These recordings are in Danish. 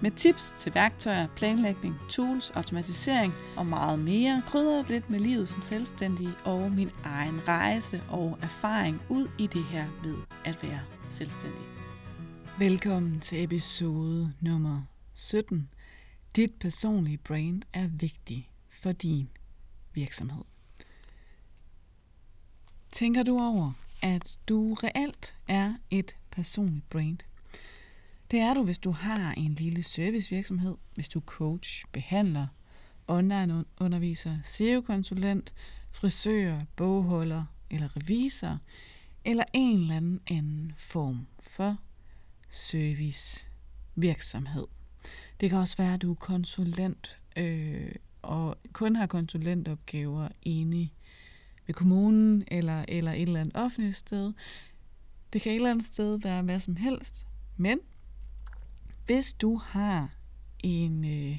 med tips til værktøjer, planlægning, tools, automatisering og meget mere. krydrer lidt med livet som selvstændig og min egen rejse og erfaring ud i det her med at være selvstændig. Velkommen til episode nummer 17. Dit personlige brand er vigtig for din virksomhed. Tænker du over, at du reelt er et personligt brand? Det er du, hvis du har en lille servicevirksomhed, hvis du er coach, behandler, online-underviser, SEO-konsulent, frisør, bogholder eller revisor, eller en eller anden anden form for servicevirksomhed. Det kan også være, at du er konsulent øh, og kun har konsulentopgaver inde ved kommunen eller, eller et eller andet offentligt sted. Det kan et eller andet sted være hvad som helst, men hvis du har en, øh,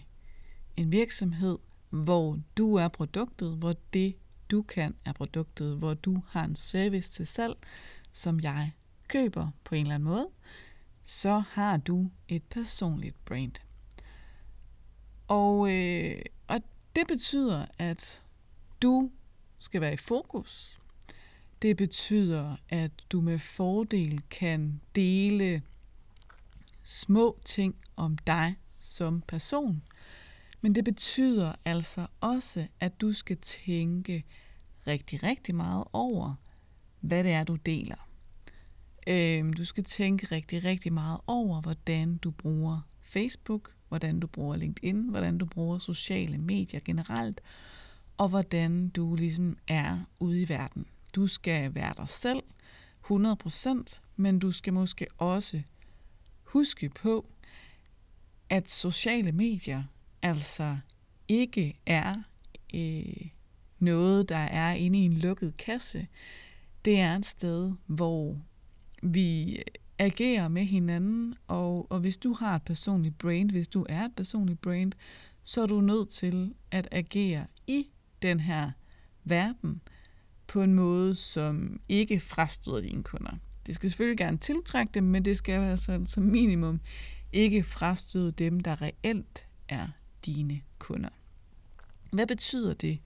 en virksomhed, hvor du er produktet, hvor det du kan er produktet, hvor du har en service til salg, som jeg køber på en eller anden måde, så har du et personligt brand. Og, øh, og det betyder, at du skal være i fokus. Det betyder, at du med fordel kan dele små ting om dig som person. Men det betyder altså også, at du skal tænke rigtig, rigtig meget over, hvad det er, du deler. Øhm, du skal tænke rigtig, rigtig meget over, hvordan du bruger Facebook, hvordan du bruger LinkedIn, hvordan du bruger sociale medier generelt, og hvordan du ligesom er ude i verden. Du skal være dig selv 100%, men du skal måske også huske på, at sociale medier altså ikke er øh, noget, der er inde i en lukket kasse. Det er et sted, hvor vi agerer med hinanden, og, og hvis du har et personligt brand, hvis du er et personligt brand, så er du nødt til at agere i den her verden på en måde, som ikke frastøder dine kunder. Det skal selvfølgelig gerne tiltrække dem, men det skal altså som minimum ikke frastøde dem, der reelt er dine kunder. Hvad betyder det?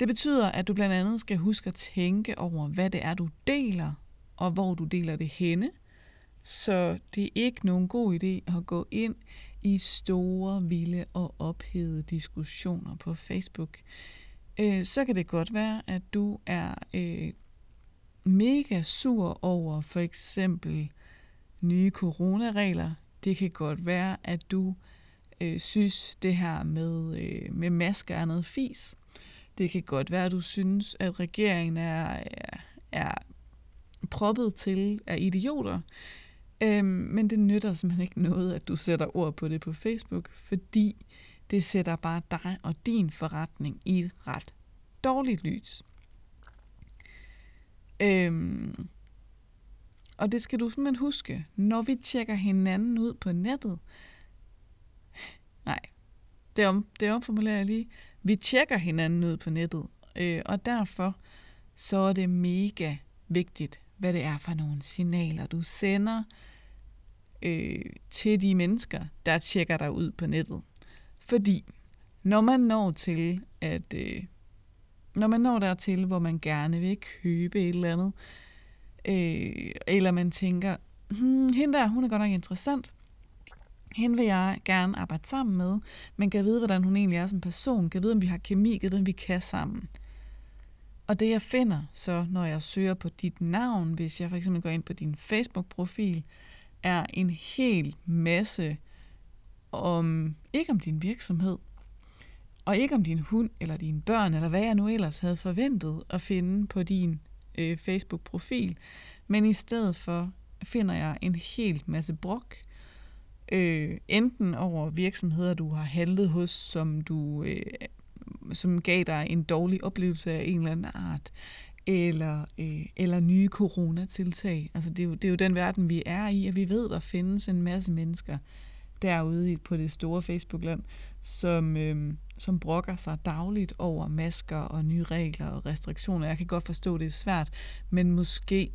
Det betyder, at du blandt andet skal huske at tænke over, hvad det er, du deler, og hvor du deler det henne. Så det er ikke nogen god idé at gå ind i store, vilde og ophedede diskussioner på Facebook. Øh, så kan det godt være, at du er øh, mega sur over for eksempel nye coronaregler. Det kan godt være, at du øh, synes, det her med, øh, med masker er noget fis. Det kan godt være, at du synes, at regeringen er, er, er proppet til af idioter. Øhm, men det nytter simpelthen ikke noget, at du sætter ord på det på Facebook, fordi det sætter bare dig og din forretning i et ret dårligt lys. Øhm, og det skal du simpelthen huske, når vi tjekker hinanden ud på nettet. Nej, det, om, det omformulerer jeg lige. Vi tjekker hinanden ud på nettet, øh, og derfor så er det mega vigtigt, hvad det er for nogle signaler, du sender øh, til de mennesker, der tjekker dig ud på nettet. Fordi når man når til at øh, når man når dertil, hvor man gerne vil købe et eller andet, øh, eller man tænker, hmm, hende der, hun er godt nok interessant, hende vil jeg gerne arbejde sammen med, men kan vide, hvordan hun egentlig er som person, kan vide, om vi har kemi, kan vide, om vi kan sammen. Og det jeg finder så, når jeg søger på dit navn, hvis jeg for eksempel går ind på din Facebook-profil, er en hel masse om, ikke om din virksomhed, og ikke om din hund eller dine børn, eller hvad jeg nu ellers havde forventet at finde på din øh, Facebook-profil. Men i stedet for finder jeg en helt masse brok. Øh, enten over virksomheder, du har handlet hos, som du, øh, som gav dig en dårlig oplevelse af en eller anden art, eller, øh, eller nye coronatiltag. Altså det er, jo, det er jo den verden, vi er i, og vi ved, der findes en masse mennesker derude på det store Facebook-land, som, øh, som brokker sig dagligt over masker og nye regler og restriktioner. Jeg kan godt forstå, at det er svært, men måske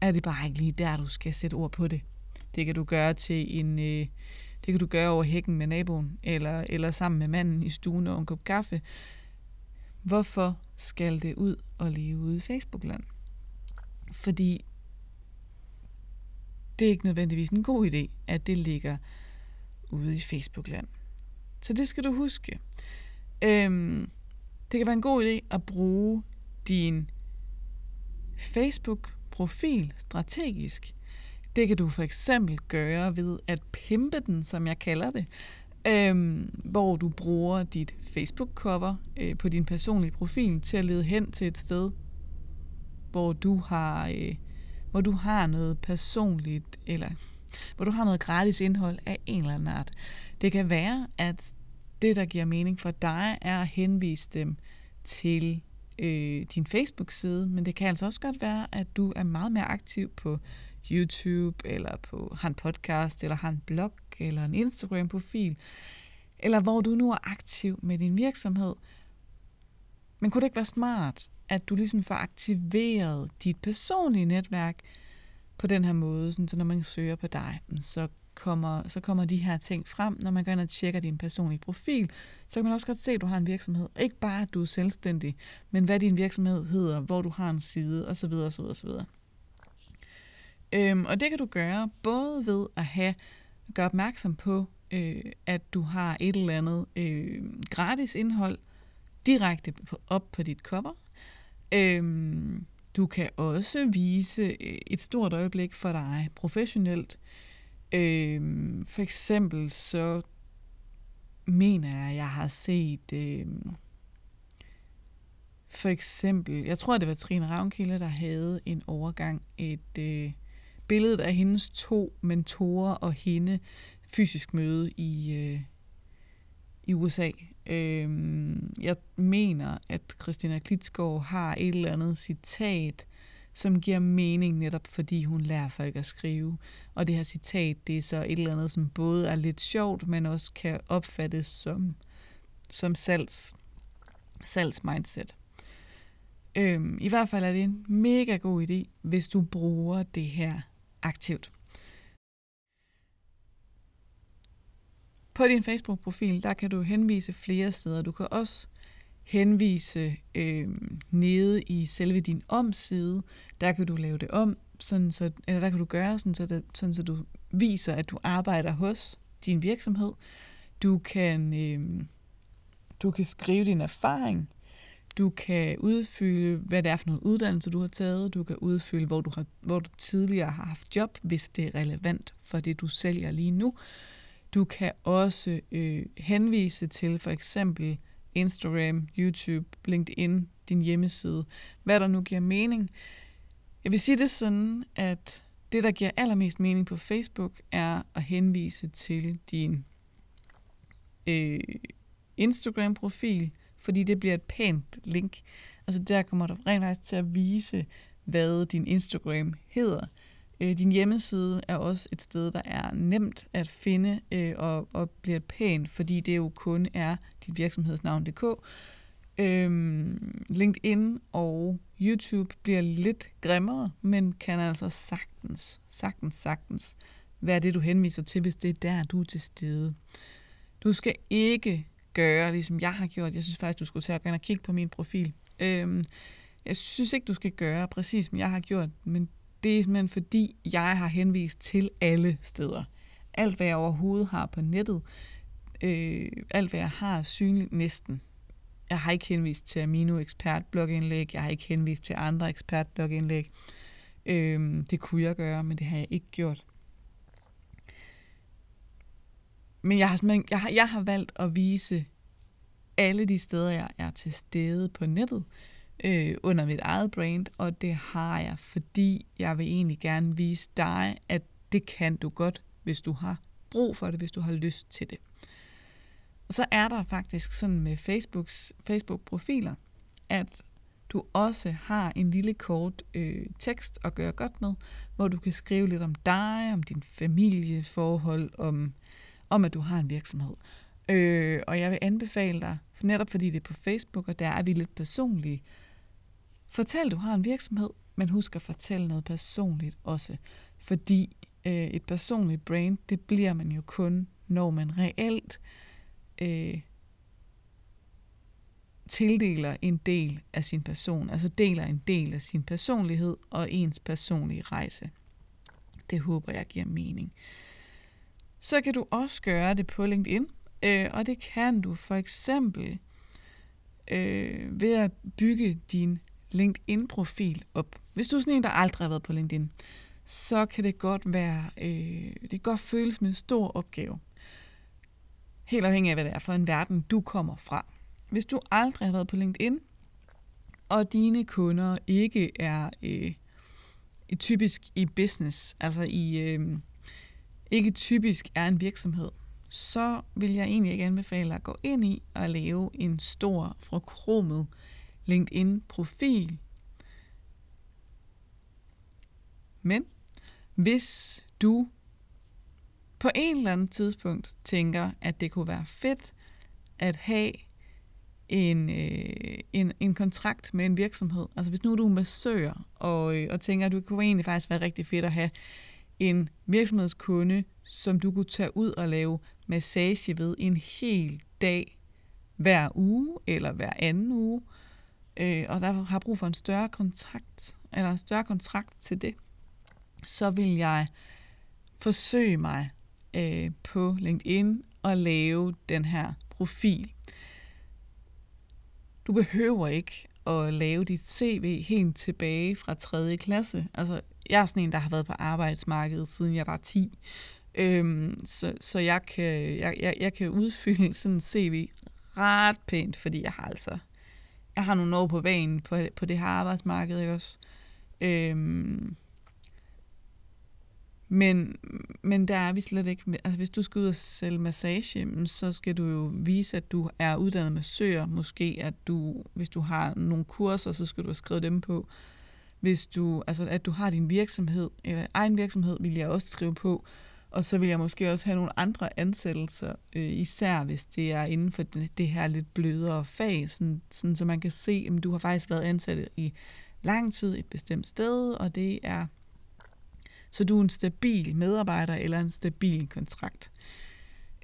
er det bare ikke lige der, du skal sætte ord på det. Det kan du gøre til en... Øh, det kan du gøre over hækken med naboen, eller, eller sammen med manden i stuen og en kop kaffe. Hvorfor skal det ud og leve ude i Facebookland? Fordi det er ikke nødvendigvis en god idé, at det ligger ude i Facebookland. Så det skal du huske. Øhm, det kan være en god idé at bruge din Facebook-profil strategisk. Det kan du for eksempel gøre ved at pimpe den, som jeg kalder det, øhm, hvor du bruger dit Facebook-cover øh, på din personlige profil til at lede hen til et sted, hvor du har, øh, hvor du har noget personligt, eller hvor du har noget gratis indhold af en eller anden art. Det kan være, at det, der giver mening for dig, er at henvise dem til øh, din Facebook-side, men det kan altså også godt være, at du er meget mere aktiv på YouTube, eller på har en podcast, eller har en blog, eller en Instagram-profil, eller hvor du nu er aktiv med din virksomhed. Men kunne det ikke være smart, at du ligesom får aktiveret dit personlige netværk på den her måde, sådan, så når man søger på dig, mm, så kommer, så kommer de her ting frem, når man går ind og tjekker din personlige profil, så kan man også godt se, at du har en virksomhed. Ikke bare, at du er selvstændig, men hvad din virksomhed hedder, hvor du har en side, osv. osv., osv. Øhm, og det kan du gøre både ved at have gøre opmærksom på, øh, at du har et eller andet øh, gratis indhold direkte på, op på dit cover. Øhm, du kan også vise øh, et stort øjeblik for dig professionelt. Øh, for eksempel så mener jeg, at jeg har set... Øh, for eksempel, jeg tror, det var Trine Ravnkilde, der havde en overgang et øh, billede af hendes to mentorer og hende fysisk møde i, øh, i USA. Øh, jeg mener, at Christina Klitsgaard har et eller andet citat, som giver mening netop fordi hun lærer folk at skrive. Og det her citat, det er så et eller andet, som både er lidt sjovt, men også kan opfattes som, som salgs, salgs mindset. Øhm, I hvert fald er det en mega god idé, hvis du bruger det her aktivt. På din Facebook-profil, der kan du henvise flere steder. Du kan også henvise øh, nede i selve din omside. Der kan du lave det om, sådan så, eller der kan du gøre sådan, så, det, sådan, så du viser, at du arbejder hos din virksomhed. Du kan, øh, du kan skrive din erfaring. Du kan udfylde, hvad det er for nogle uddannelse, du har taget. Du kan udfylde, hvor du, har, hvor du tidligere har haft job, hvis det er relevant for det, du sælger lige nu. Du kan også øh, henvise til for eksempel Instagram, YouTube, LinkedIn, din hjemmeside, hvad der nu giver mening. Jeg vil sige det sådan, at det, der giver allermest mening på Facebook, er at henvise til din øh, Instagram-profil, fordi det bliver et pænt link. Altså der kommer du rent faktisk til at vise, hvad din Instagram hedder. Øh, din hjemmeside er også et sted, der er nemt at finde øh, og, og bliver pænt, fordi det jo kun er dit virksomhedsnavn.dk. Øhm, LinkedIn og YouTube bliver lidt grimmere, men kan altså sagtens, sagtens, sagtens være det, du henviser til, hvis det er der, du er til stede. Du skal ikke gøre, ligesom jeg har gjort. Jeg synes faktisk, du skulle tage og kigge på min profil. Øhm, jeg synes ikke, du skal gøre præcis, som jeg har gjort, men det er simpelthen fordi, jeg har henvist til alle steder. Alt, hvad jeg overhovedet har på nettet, øh, alt, hvad jeg har synligt næsten. Jeg har ikke henvist til Amino Expert blogindlæg, jeg har ikke henvist til andre ekspert blogindlæg. Øh, det kunne jeg gøre, men det har jeg ikke gjort. Men jeg har, jeg har, jeg har valgt at vise alle de steder, jeg er til stede på nettet, øh, under mit eget brand, og det har jeg, fordi jeg vil egentlig gerne vise dig, at det kan du godt, hvis du har brug for det, hvis du har lyst til det. Og så er der faktisk sådan med Facebooks Facebook-profiler, at du også har en lille kort øh, tekst at gøre godt med, hvor du kan skrive lidt om dig, om din familieforhold, om, om at du har en virksomhed. Øh, og jeg vil anbefale dig, for netop fordi det er på Facebook, og der er vi lidt personlige, fortæl, du har en virksomhed, men husk at fortælle noget personligt også. Fordi øh, et personligt brand, det bliver man jo kun, når man reelt øh, tildeler en del af sin person, altså deler en del af sin personlighed og ens personlige rejse. Det håber jeg giver mening. Så kan du også gøre det på LinkedIn, øh, og det kan du for eksempel øh, ved at bygge din LinkedIn-profil op. Hvis du er sådan en, der aldrig har været på LinkedIn, så kan det godt være, øh, det kan godt føles med en stor opgave. Helt afhængig af, hvad det er for en verden, du kommer fra. Hvis du aldrig har været på LinkedIn, og dine kunder ikke er øh, typisk i business, altså i øh, ikke typisk er en virksomhed, så vil jeg egentlig ikke anbefale at gå ind i og lave en stor forkromet LinkedIn-profil. Men hvis du på en eller anden tidspunkt tænker, at det kunne være fedt at have en, øh, en, en kontrakt med en virksomhed. Altså hvis nu du er massør og, øh, og tænker, at du kunne egentlig faktisk være rigtig fedt at have en virksomhedskunde, som du kunne tage ud og lave massage ved en hel dag hver uge eller hver anden uge, øh, øh, og der har brug for en større kontrakt, eller en større kontrakt til det, så vil jeg forsøge mig øh, på LinkedIn og lave den her profil. Du behøver ikke at lave dit CV helt tilbage fra 3. klasse. Altså, jeg er sådan en, der har været på arbejdsmarkedet siden jeg var 10. Øhm, så så jeg, kan, jeg, jeg, jeg kan udfylde sådan en CV ret pænt, fordi jeg har altså jeg har nogle år på vejen på, på det her arbejdsmarked, ikke også? Øhm, men, men der er vi slet ikke. Altså hvis du skal ud og sælge massage, så skal du jo vise, at du er uddannet massør. Måske at du, hvis du har nogle kurser, så skal du have skrevet dem på. Hvis du, altså at du har din virksomhed, eller egen virksomhed, vil jeg også skrive på. Og så vil jeg måske også have nogle andre ansættelser, øh, især hvis det er inden for det, det her lidt blødere fag, sådan, sådan, så man kan se, at du har faktisk været ansat i lang tid et bestemt sted, og det er så du er en stabil medarbejder eller en stabil kontrakt.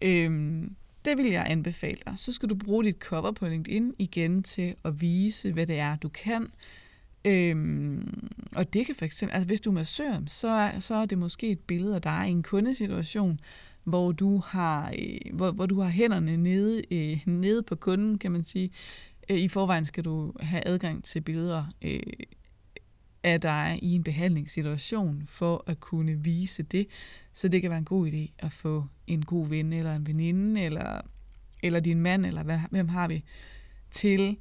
Øhm, det vil jeg anbefale dig. Så skal du bruge dit cover på LinkedIn igen til at vise, hvad det er, du kan. Øhm, og det kan for eksempel, altså hvis du er massør, så så er det måske et billede af dig i en kundesituation, hvor du har, øh, hvor, hvor du har hænderne nede, øh, nede på kunden, kan man sige. Øh, I forvejen skal du have adgang til billeder øh, af dig i en behandlingssituation for at kunne vise det. Så det kan være en god idé at få en god ven eller en veninde eller, eller din mand, eller hvad, hvem har vi, til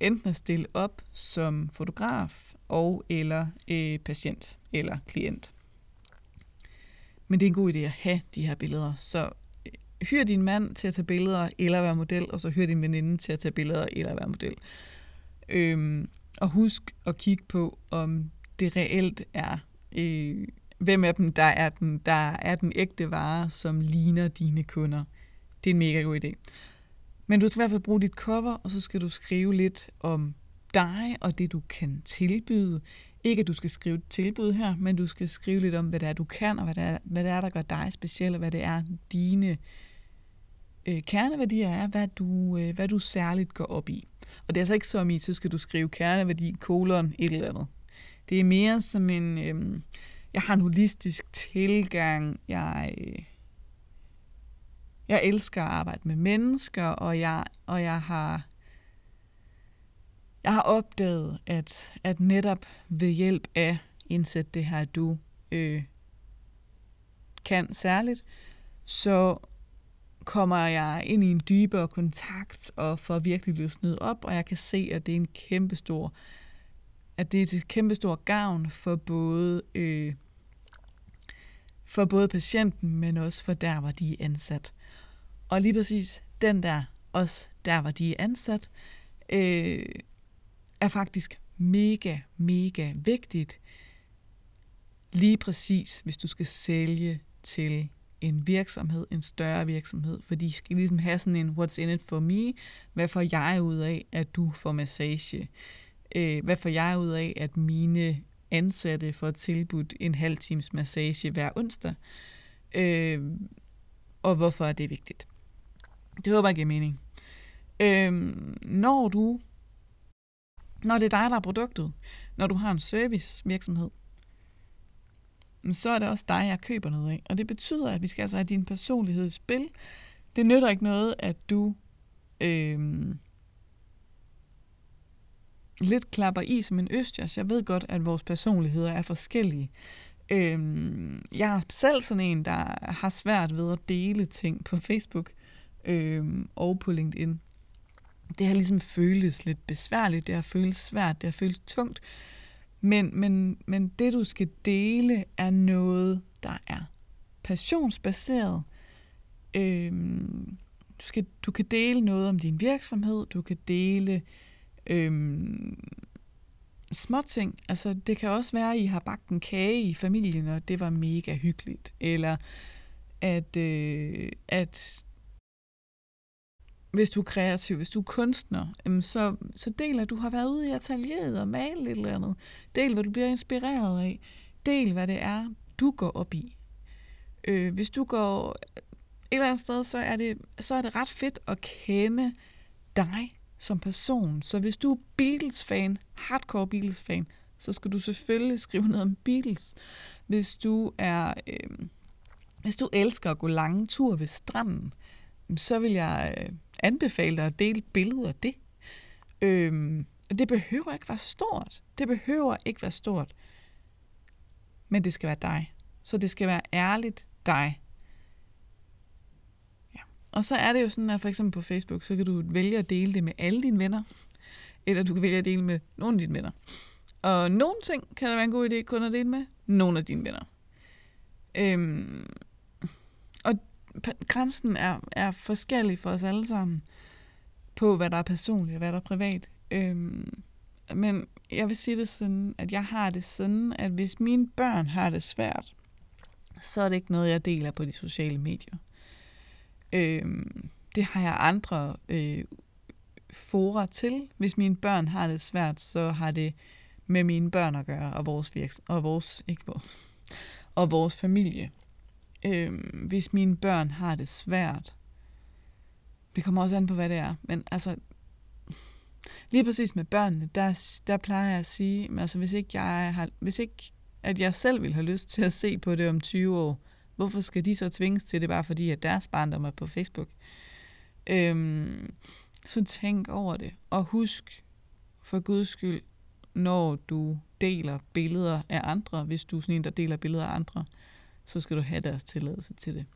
enten at stille op som fotograf og eller øh, patient eller klient. Men det er en god idé at have de her billeder. Så øh, hyr din mand til at tage billeder eller være model, og så hyr din veninde til at tage billeder eller være model. Øhm, og husk at kigge på, om det reelt er, øh, hvem af dem, der er, den, der er den ægte vare, som ligner dine kunder. Det er en mega god idé. Men du skal i hvert fald bruge dit cover, og så skal du skrive lidt om dig og det, du kan tilbyde. Ikke, at du skal skrive et tilbud her, men du skal skrive lidt om, hvad det er, du kan, og hvad det er, hvad det er der gør dig speciel, og hvad det er, dine øh, kerneværdier er, hvad du, øh, hvad du særligt går op i. Og det er altså ikke som i, så skal du skrive kerneværdi, kolon, et eller andet. Det er mere som en, øh, jeg har en holistisk tilgang, jeg, øh, jeg elsker at arbejde med mennesker, og jeg, og jeg har jeg har opdaget, at, at netop ved hjælp af indsæt det her, du øh, kan særligt, så kommer jeg ind i en dybere kontakt og får virkelig løsnet op, og jeg kan se, at det er en kæmpe stor, at det er til kæmpe stor gavn for både, øh, for både patienten, men også for der, hvor de er ansat. Og lige præcis den der, også der, hvor de er ansat, øh, er faktisk mega, mega vigtigt. Lige præcis, hvis du skal sælge til en virksomhed, en større virksomhed, for de skal ligesom have sådan en what's in it for me, hvad får jeg ud af, at du får massage, øh, hvad får jeg ud af, at mine ansatte får tilbudt en halv times massage hver onsdag, øh, og hvorfor er det vigtigt. Det håber jeg giver mening. Øhm, når du, når det er dig, der er produktet, når du har en servicevirksomhed, så er det også dig, jeg køber noget af. Og det betyder, at vi skal altså have din personlighed i spil. Det nytter ikke noget, at du øhm, lidt klapper i som en østjers. Jeg ved godt, at vores personligheder er forskellige. Øhm, jeg er selv sådan en, der har svært ved at dele ting på Facebook øh, og på LinkedIn. Det har ligesom føltes lidt besværligt, det har føltes svært, det har føltes tungt. Men, men, men det, du skal dele, er noget, der er passionsbaseret. Øh, du, skal, du kan dele noget om din virksomhed, du kan dele øh, små ting. Altså, det kan også være, at I har bagt en kage i familien, og det var mega hyggeligt. Eller at, øh, at hvis du er kreativ, hvis du er kunstner, så, så del, at du har været ude i atelieret og malet et eller andet. Del, hvad du bliver inspireret af. Del, hvad det er, du går op i. Øh, hvis du går et eller andet sted, så er, det, så er det ret fedt at kende dig som person. Så hvis du er Beatles-fan, hardcore Beatles-fan, så skal du selvfølgelig skrive noget om Beatles. Hvis du er... Øh, hvis du elsker at gå lange ture ved stranden, så vil jeg øh, anbefale dig at dele billeder af det. Øhm, det behøver ikke være stort. Det behøver ikke være stort. Men det skal være dig. Så det skal være ærligt dig. Ja. Og så er det jo sådan, at for eksempel på Facebook, så kan du vælge at dele det med alle dine venner. Eller du kan vælge at dele med nogle af dine venner. Og nogle ting kan det være en god idé kun at dele med nogle af dine venner. Øhm, grænsen er, er forskellig for os alle sammen på, hvad der er personligt og hvad der er privat. Øhm, men jeg vil sige det sådan, at jeg har det sådan, at hvis mine børn har det svært, så er det ikke noget, jeg deler på de sociale medier. Øhm, det har jeg andre øh, fora til. Hvis mine børn har det svært, så har det med mine børn at gøre, og vores, virks- og vores, ikke vores, og vores familie øh, hvis mine børn har det svært. Det kommer også an på, hvad det er. Men altså, lige præcis med børnene, der, der plejer jeg at sige, altså hvis ikke, jeg har, hvis ikke at jeg selv vil have lyst til at se på det om 20 år, hvorfor skal de så tvinges til det, bare fordi at deres barndom er på Facebook? Øhm, så tænk over det, og husk for guds skyld, når du deler billeder af andre, hvis du er sådan en, der deler billeder af andre, så skal du have deres tilladelse til det.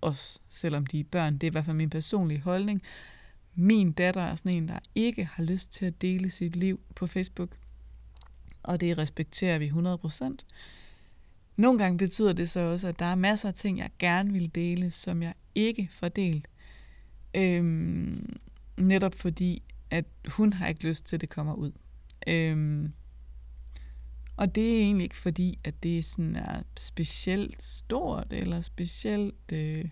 Også selvom de er børn. Det er i hvert fald min personlige holdning. Min datter er sådan en, der ikke har lyst til at dele sit liv på Facebook. Og det respekterer vi 100%. Nogle gange betyder det så også, at der er masser af ting, jeg gerne vil dele, som jeg ikke får delt. Øhm, netop fordi, at hun har ikke lyst til, at det kommer ud. Øhm, og det er egentlig ikke fordi, at det sådan er specielt stort, eller specielt, øh,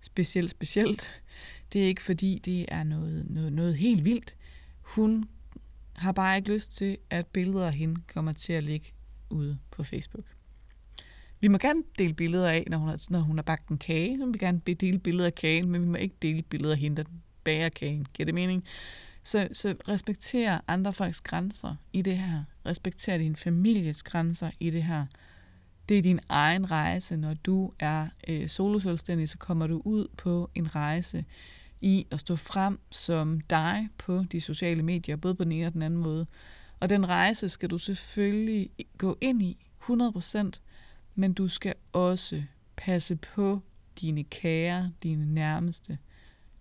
specielt, specielt. Det er ikke fordi, det er noget, noget, noget helt vildt. Hun har bare ikke lyst til, at billeder af hende kommer til at ligge ude på Facebook. Vi må gerne dele billeder af, når hun har, når hun har bagt en kage. Så vil gerne dele billeder af kagen, men vi må ikke dele billeder af hende, der bager kagen. Giver det mening? Så, så respekter andre folks grænser i det her. Respekter din families grænser i det her. Det er din egen rejse. Når du er øh, soloselvstændig, så kommer du ud på en rejse i at stå frem som dig på de sociale medier, både på den ene og den anden måde. Og den rejse skal du selvfølgelig gå ind i 100%, men du skal også passe på dine kære, dine nærmeste.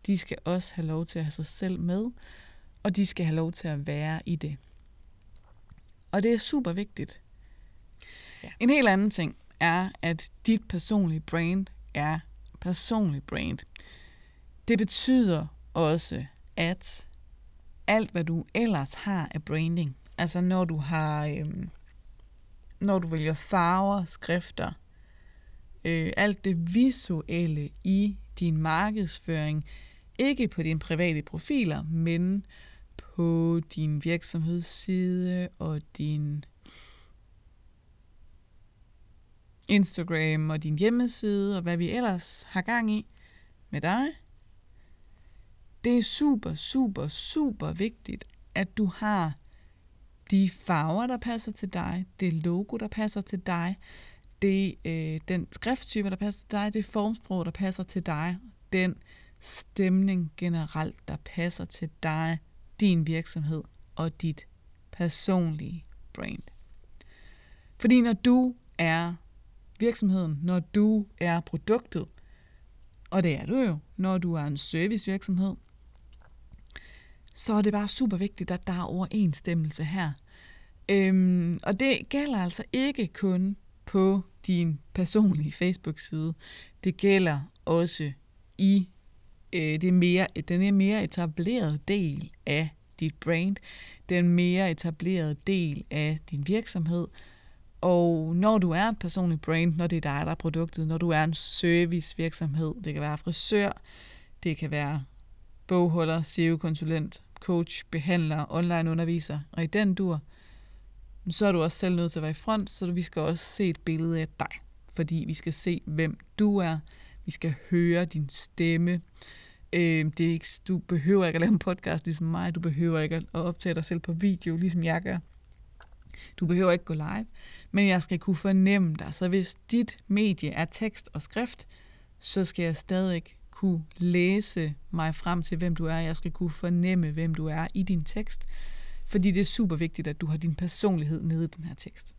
De skal også have lov til at have sig selv med, og de skal have lov til at være i det. Og det er super vigtigt. Ja. En helt anden ting er, at dit personlige brand er personlig brand. Det betyder også, at alt, hvad du ellers har af branding, altså når du har, øhm, når du vælger farver, skrifter, øh, alt det visuelle i din markedsføring, ikke på dine private profiler, men på din virksomhedsside og din Instagram og din hjemmeside og hvad vi ellers har gang i med dig. Det er super, super, super vigtigt, at du har de farver, der passer til dig, det logo, der passer til dig, det, øh, den skrifttype, der passer til dig, det formsprog, der passer til dig, den stemning generelt, der passer til dig, din virksomhed og dit personlige brand. Fordi når du er virksomheden, når du er produktet, og det er du jo, når du er en servicevirksomhed, så er det bare super vigtigt, at der er overensstemmelse her. Øhm, og det gælder altså ikke kun på din personlige Facebook-side. Det gælder også i øh, det mere, den er mere etableret del af dit brand, den mere etablerede del af din virksomhed. Og når du er et personligt brand, når det er dig, der er produktet, når du er en servicevirksomhed, det kan være frisør, det kan være bogholder, SEO-konsulent, coach, behandler, online underviser, og i den dur, så er du også selv nødt til at være i front, så vi skal også se et billede af dig, fordi vi skal se, hvem du er, vi skal høre din stemme. Øh, det er ikke, du behøver ikke at lave en podcast ligesom mig, du behøver ikke at optage dig selv på video, ligesom jeg gør. Du behøver ikke gå live, men jeg skal kunne fornemme dig. Så hvis dit medie er tekst og skrift, så skal jeg stadig kunne læse mig frem til, hvem du er. Jeg skal kunne fornemme, hvem du er i din tekst, fordi det er super vigtigt, at du har din personlighed nede i den her tekst.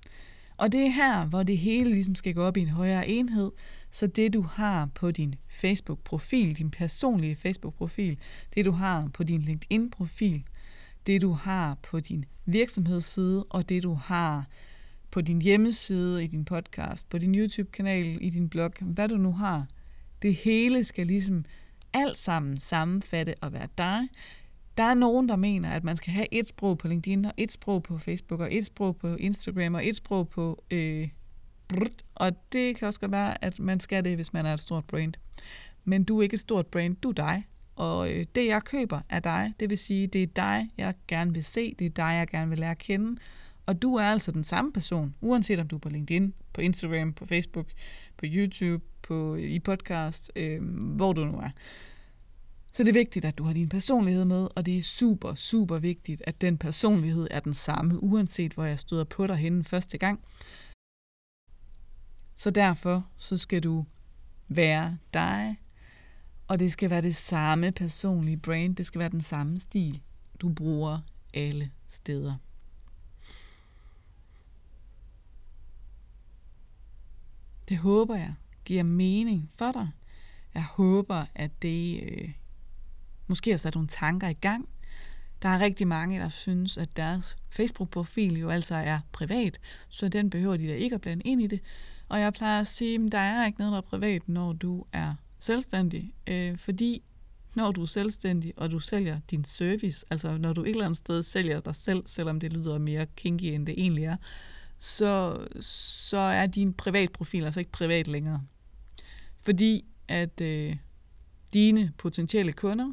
Og det er her, hvor det hele ligesom skal gå op i en højere enhed, så det du har på din Facebook-profil, din personlige Facebook-profil, det du har på din LinkedIn-profil, det du har på din virksomhedsside, og det du har på din hjemmeside, i din podcast, på din YouTube-kanal, i din blog, hvad du nu har. Det hele skal ligesom alt sammen sammenfatte og være dig. Der er nogen, der mener, at man skal have et sprog på LinkedIn, og et sprog på Facebook, og et sprog på Instagram, og et sprog på... Øh, og det kan også godt være, at man skal det, hvis man er et stort brand. Men du er ikke et stort brand, du er dig. Og øh, det, jeg køber, er dig. Det vil sige, det er dig, jeg gerne vil se. Det er dig, jeg gerne vil lære at kende. Og du er altså den samme person, uanset om du er på LinkedIn, på Instagram, på Facebook, på YouTube, på, øh, i podcast, øh, hvor du nu er. Så det er vigtigt, at du har din personlighed med, og det er super, super vigtigt, at den personlighed er den samme, uanset hvor jeg støder på dig henne første gang. Så derfor så skal du være dig, og det skal være det samme personlige brand, det skal være den samme stil, du bruger alle steder. Det håber jeg giver mening for dig. Jeg håber, at det øh, måske har sat nogle tanker i gang. Der er rigtig mange, der synes, at deres Facebook-profil jo altså er privat, så den behøver de da ikke at blande ind i det. Og jeg plejer at sige, at der er ikke noget, der er privat, når du er selvstændig, øh, fordi når du er selvstændig, og du sælger din service, altså når du et eller andet sted sælger dig selv, selvom det lyder mere kinky, end det egentlig er, så, så er din privatprofil altså ikke privat længere. Fordi at øh, dine potentielle kunder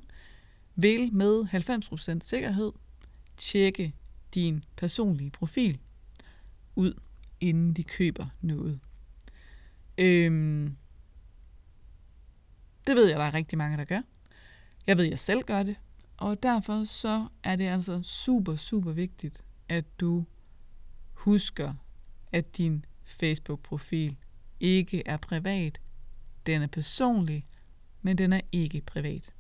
vil med 90% sikkerhed tjekke din personlige profil ud, inden de køber noget. Øhm, det ved jeg, der er rigtig mange, der gør. Jeg ved, jeg selv gør det. Og derfor så er det altså super, super vigtigt, at du husker, at din Facebook-profil ikke er privat. Den er personlig, men den er ikke privat.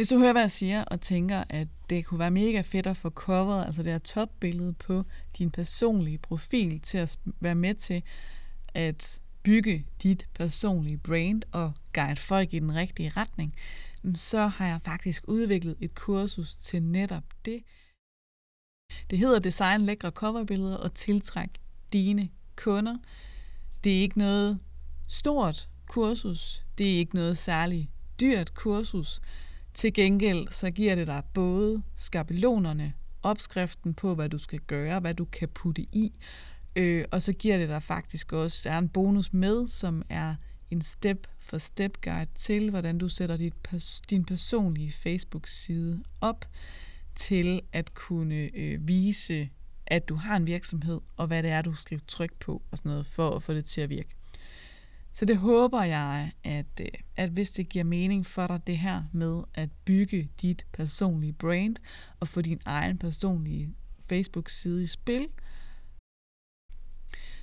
Hvis du hører, hvad jeg siger, og tænker, at det kunne være mega fedt at få coveret, altså det her topbillede på din personlige profil, til at være med til at bygge dit personlige brand og guide folk i den rigtige retning, så har jeg faktisk udviklet et kursus til netop det. Det hedder Design lækre coverbilleder og tiltræk dine kunder. Det er ikke noget stort kursus. Det er ikke noget særligt dyrt kursus. Til gengæld så giver det dig både skabelonerne, opskriften på, hvad du skal gøre, hvad du kan putte i, øh, og så giver det dig faktisk også, der er en bonus med, som er en step for step guide til, hvordan du sætter dit, din personlige Facebook-side op til at kunne øh, vise, at du har en virksomhed, og hvad det er, du skal trykke på og sådan noget, for at få det til at virke. Så det håber jeg, at, øh, at hvis det giver mening for dig, det her med at bygge dit personlige brand og få din egen personlige Facebook-side i spil,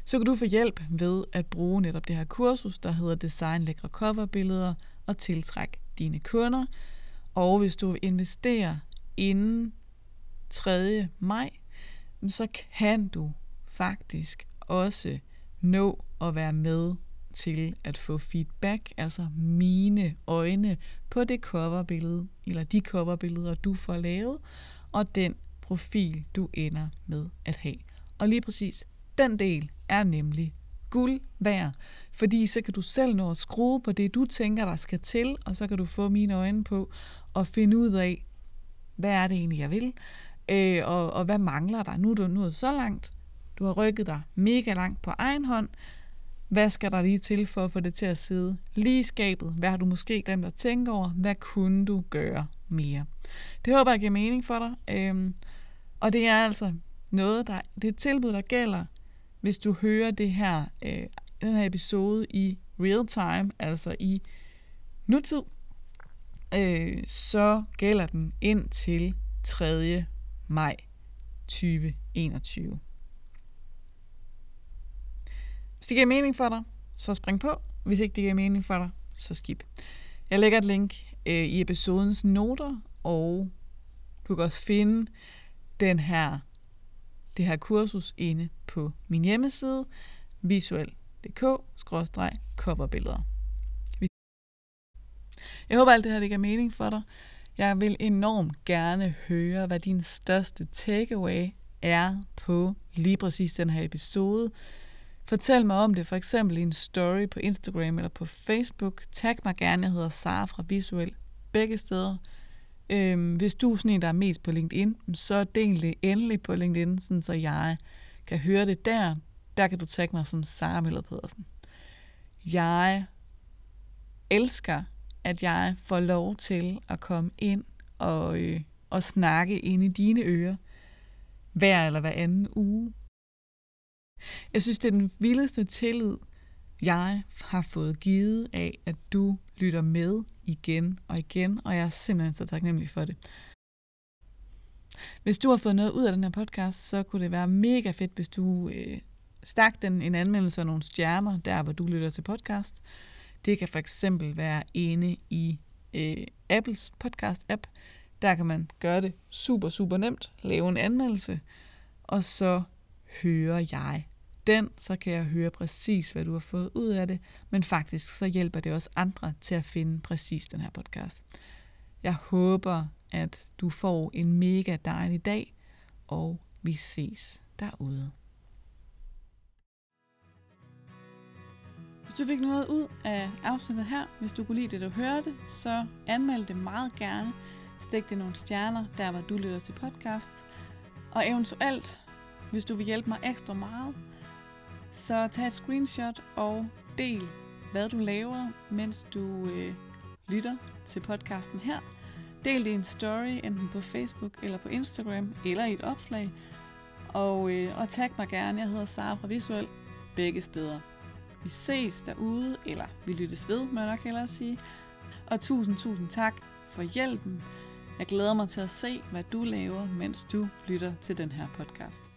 så kan du få hjælp ved at bruge netop det her kursus, der hedder Design lækre coverbilleder og tiltræk dine kunder. Og hvis du vil investere inden 3. maj, så kan du faktisk også nå at være med til at få feedback, altså mine øjne på det coverbillede, eller de coverbilleder, du får lavet, og den profil, du ender med at have. Og lige præcis den del er nemlig guld værd, fordi så kan du selv nå at skrue på det, du tænker, der skal til, og så kan du få mine øjne på og finde ud af, hvad er det egentlig, jeg vil, øh, og, og hvad mangler der? Nu er du nået så langt, du har rykket dig mega langt på egen hånd, hvad skal der lige til for at få det til at sidde lige i skabet? Hvad har du måske glemt at tænke over? Hvad kunne du gøre mere? Det håber jeg giver mening for dig. Øhm, og det er altså noget, der, det er et tilbud, der gælder, hvis du hører det her, øh, den her episode i real time, altså i nutid, øh, så gælder den ind til 3. maj 2021. Hvis det giver mening for dig, så spring på. Hvis ikke det giver mening for dig, så skip. Jeg lægger et link øh, i episodens noter, og du kan også finde den her, det her kursus inde på min hjemmeside visuel.dk-coverbilleder. Jeg håber alt det her det giver mening for dig. Jeg vil enormt gerne høre, hvad din største takeaway er på lige præcis den her episode. Fortæl mig om det, for eksempel i en story på Instagram eller på Facebook. Tag mig gerne, jeg hedder Sara fra Visuel, begge steder. Øhm, hvis du er sådan en, der er mest på LinkedIn, så del det endelig på LinkedIn, sådan så jeg kan høre det der. Der kan du tagge mig som Sara Møller Pedersen. Jeg elsker, at jeg får lov til at komme ind og, øh, og snakke ind i dine ører hver eller hver anden uge. Jeg synes, det er den vildeste tillid, jeg har fået givet af, at du lytter med igen og igen, og jeg er simpelthen så taknemmelig for det. Hvis du har fået noget ud af den her podcast, så kunne det være mega fedt, hvis du øh, stak den en anmeldelse af nogle stjerner, der hvor du lytter til podcast. Det kan for eksempel være inde i øh, Apples podcast-app. Der kan man gøre det super, super nemt, lave en anmeldelse, og så hører jeg den, så kan jeg høre præcis, hvad du har fået ud af det, men faktisk så hjælper det også andre til at finde præcis den her podcast. Jeg håber, at du får en mega dejlig dag, og vi ses derude. Hvis du fik noget ud af afsnittet her, hvis du kunne lide det, du hørte, så anmeld det meget gerne. Stik det nogle stjerner, der hvor du lytter til podcast. Og eventuelt hvis du vil hjælpe mig ekstra meget, så tag et screenshot og del, hvad du laver, mens du øh, lytter til podcasten her. Del det i en story, enten på Facebook eller på Instagram, eller i et opslag. Og, øh, og tag mig gerne, jeg hedder Sara fra Visuel, begge steder. Vi ses derude, eller vi lyttes ved, må jeg nok hellere sige. Og tusind, tusind tak for hjælpen. Jeg glæder mig til at se, hvad du laver, mens du lytter til den her podcast.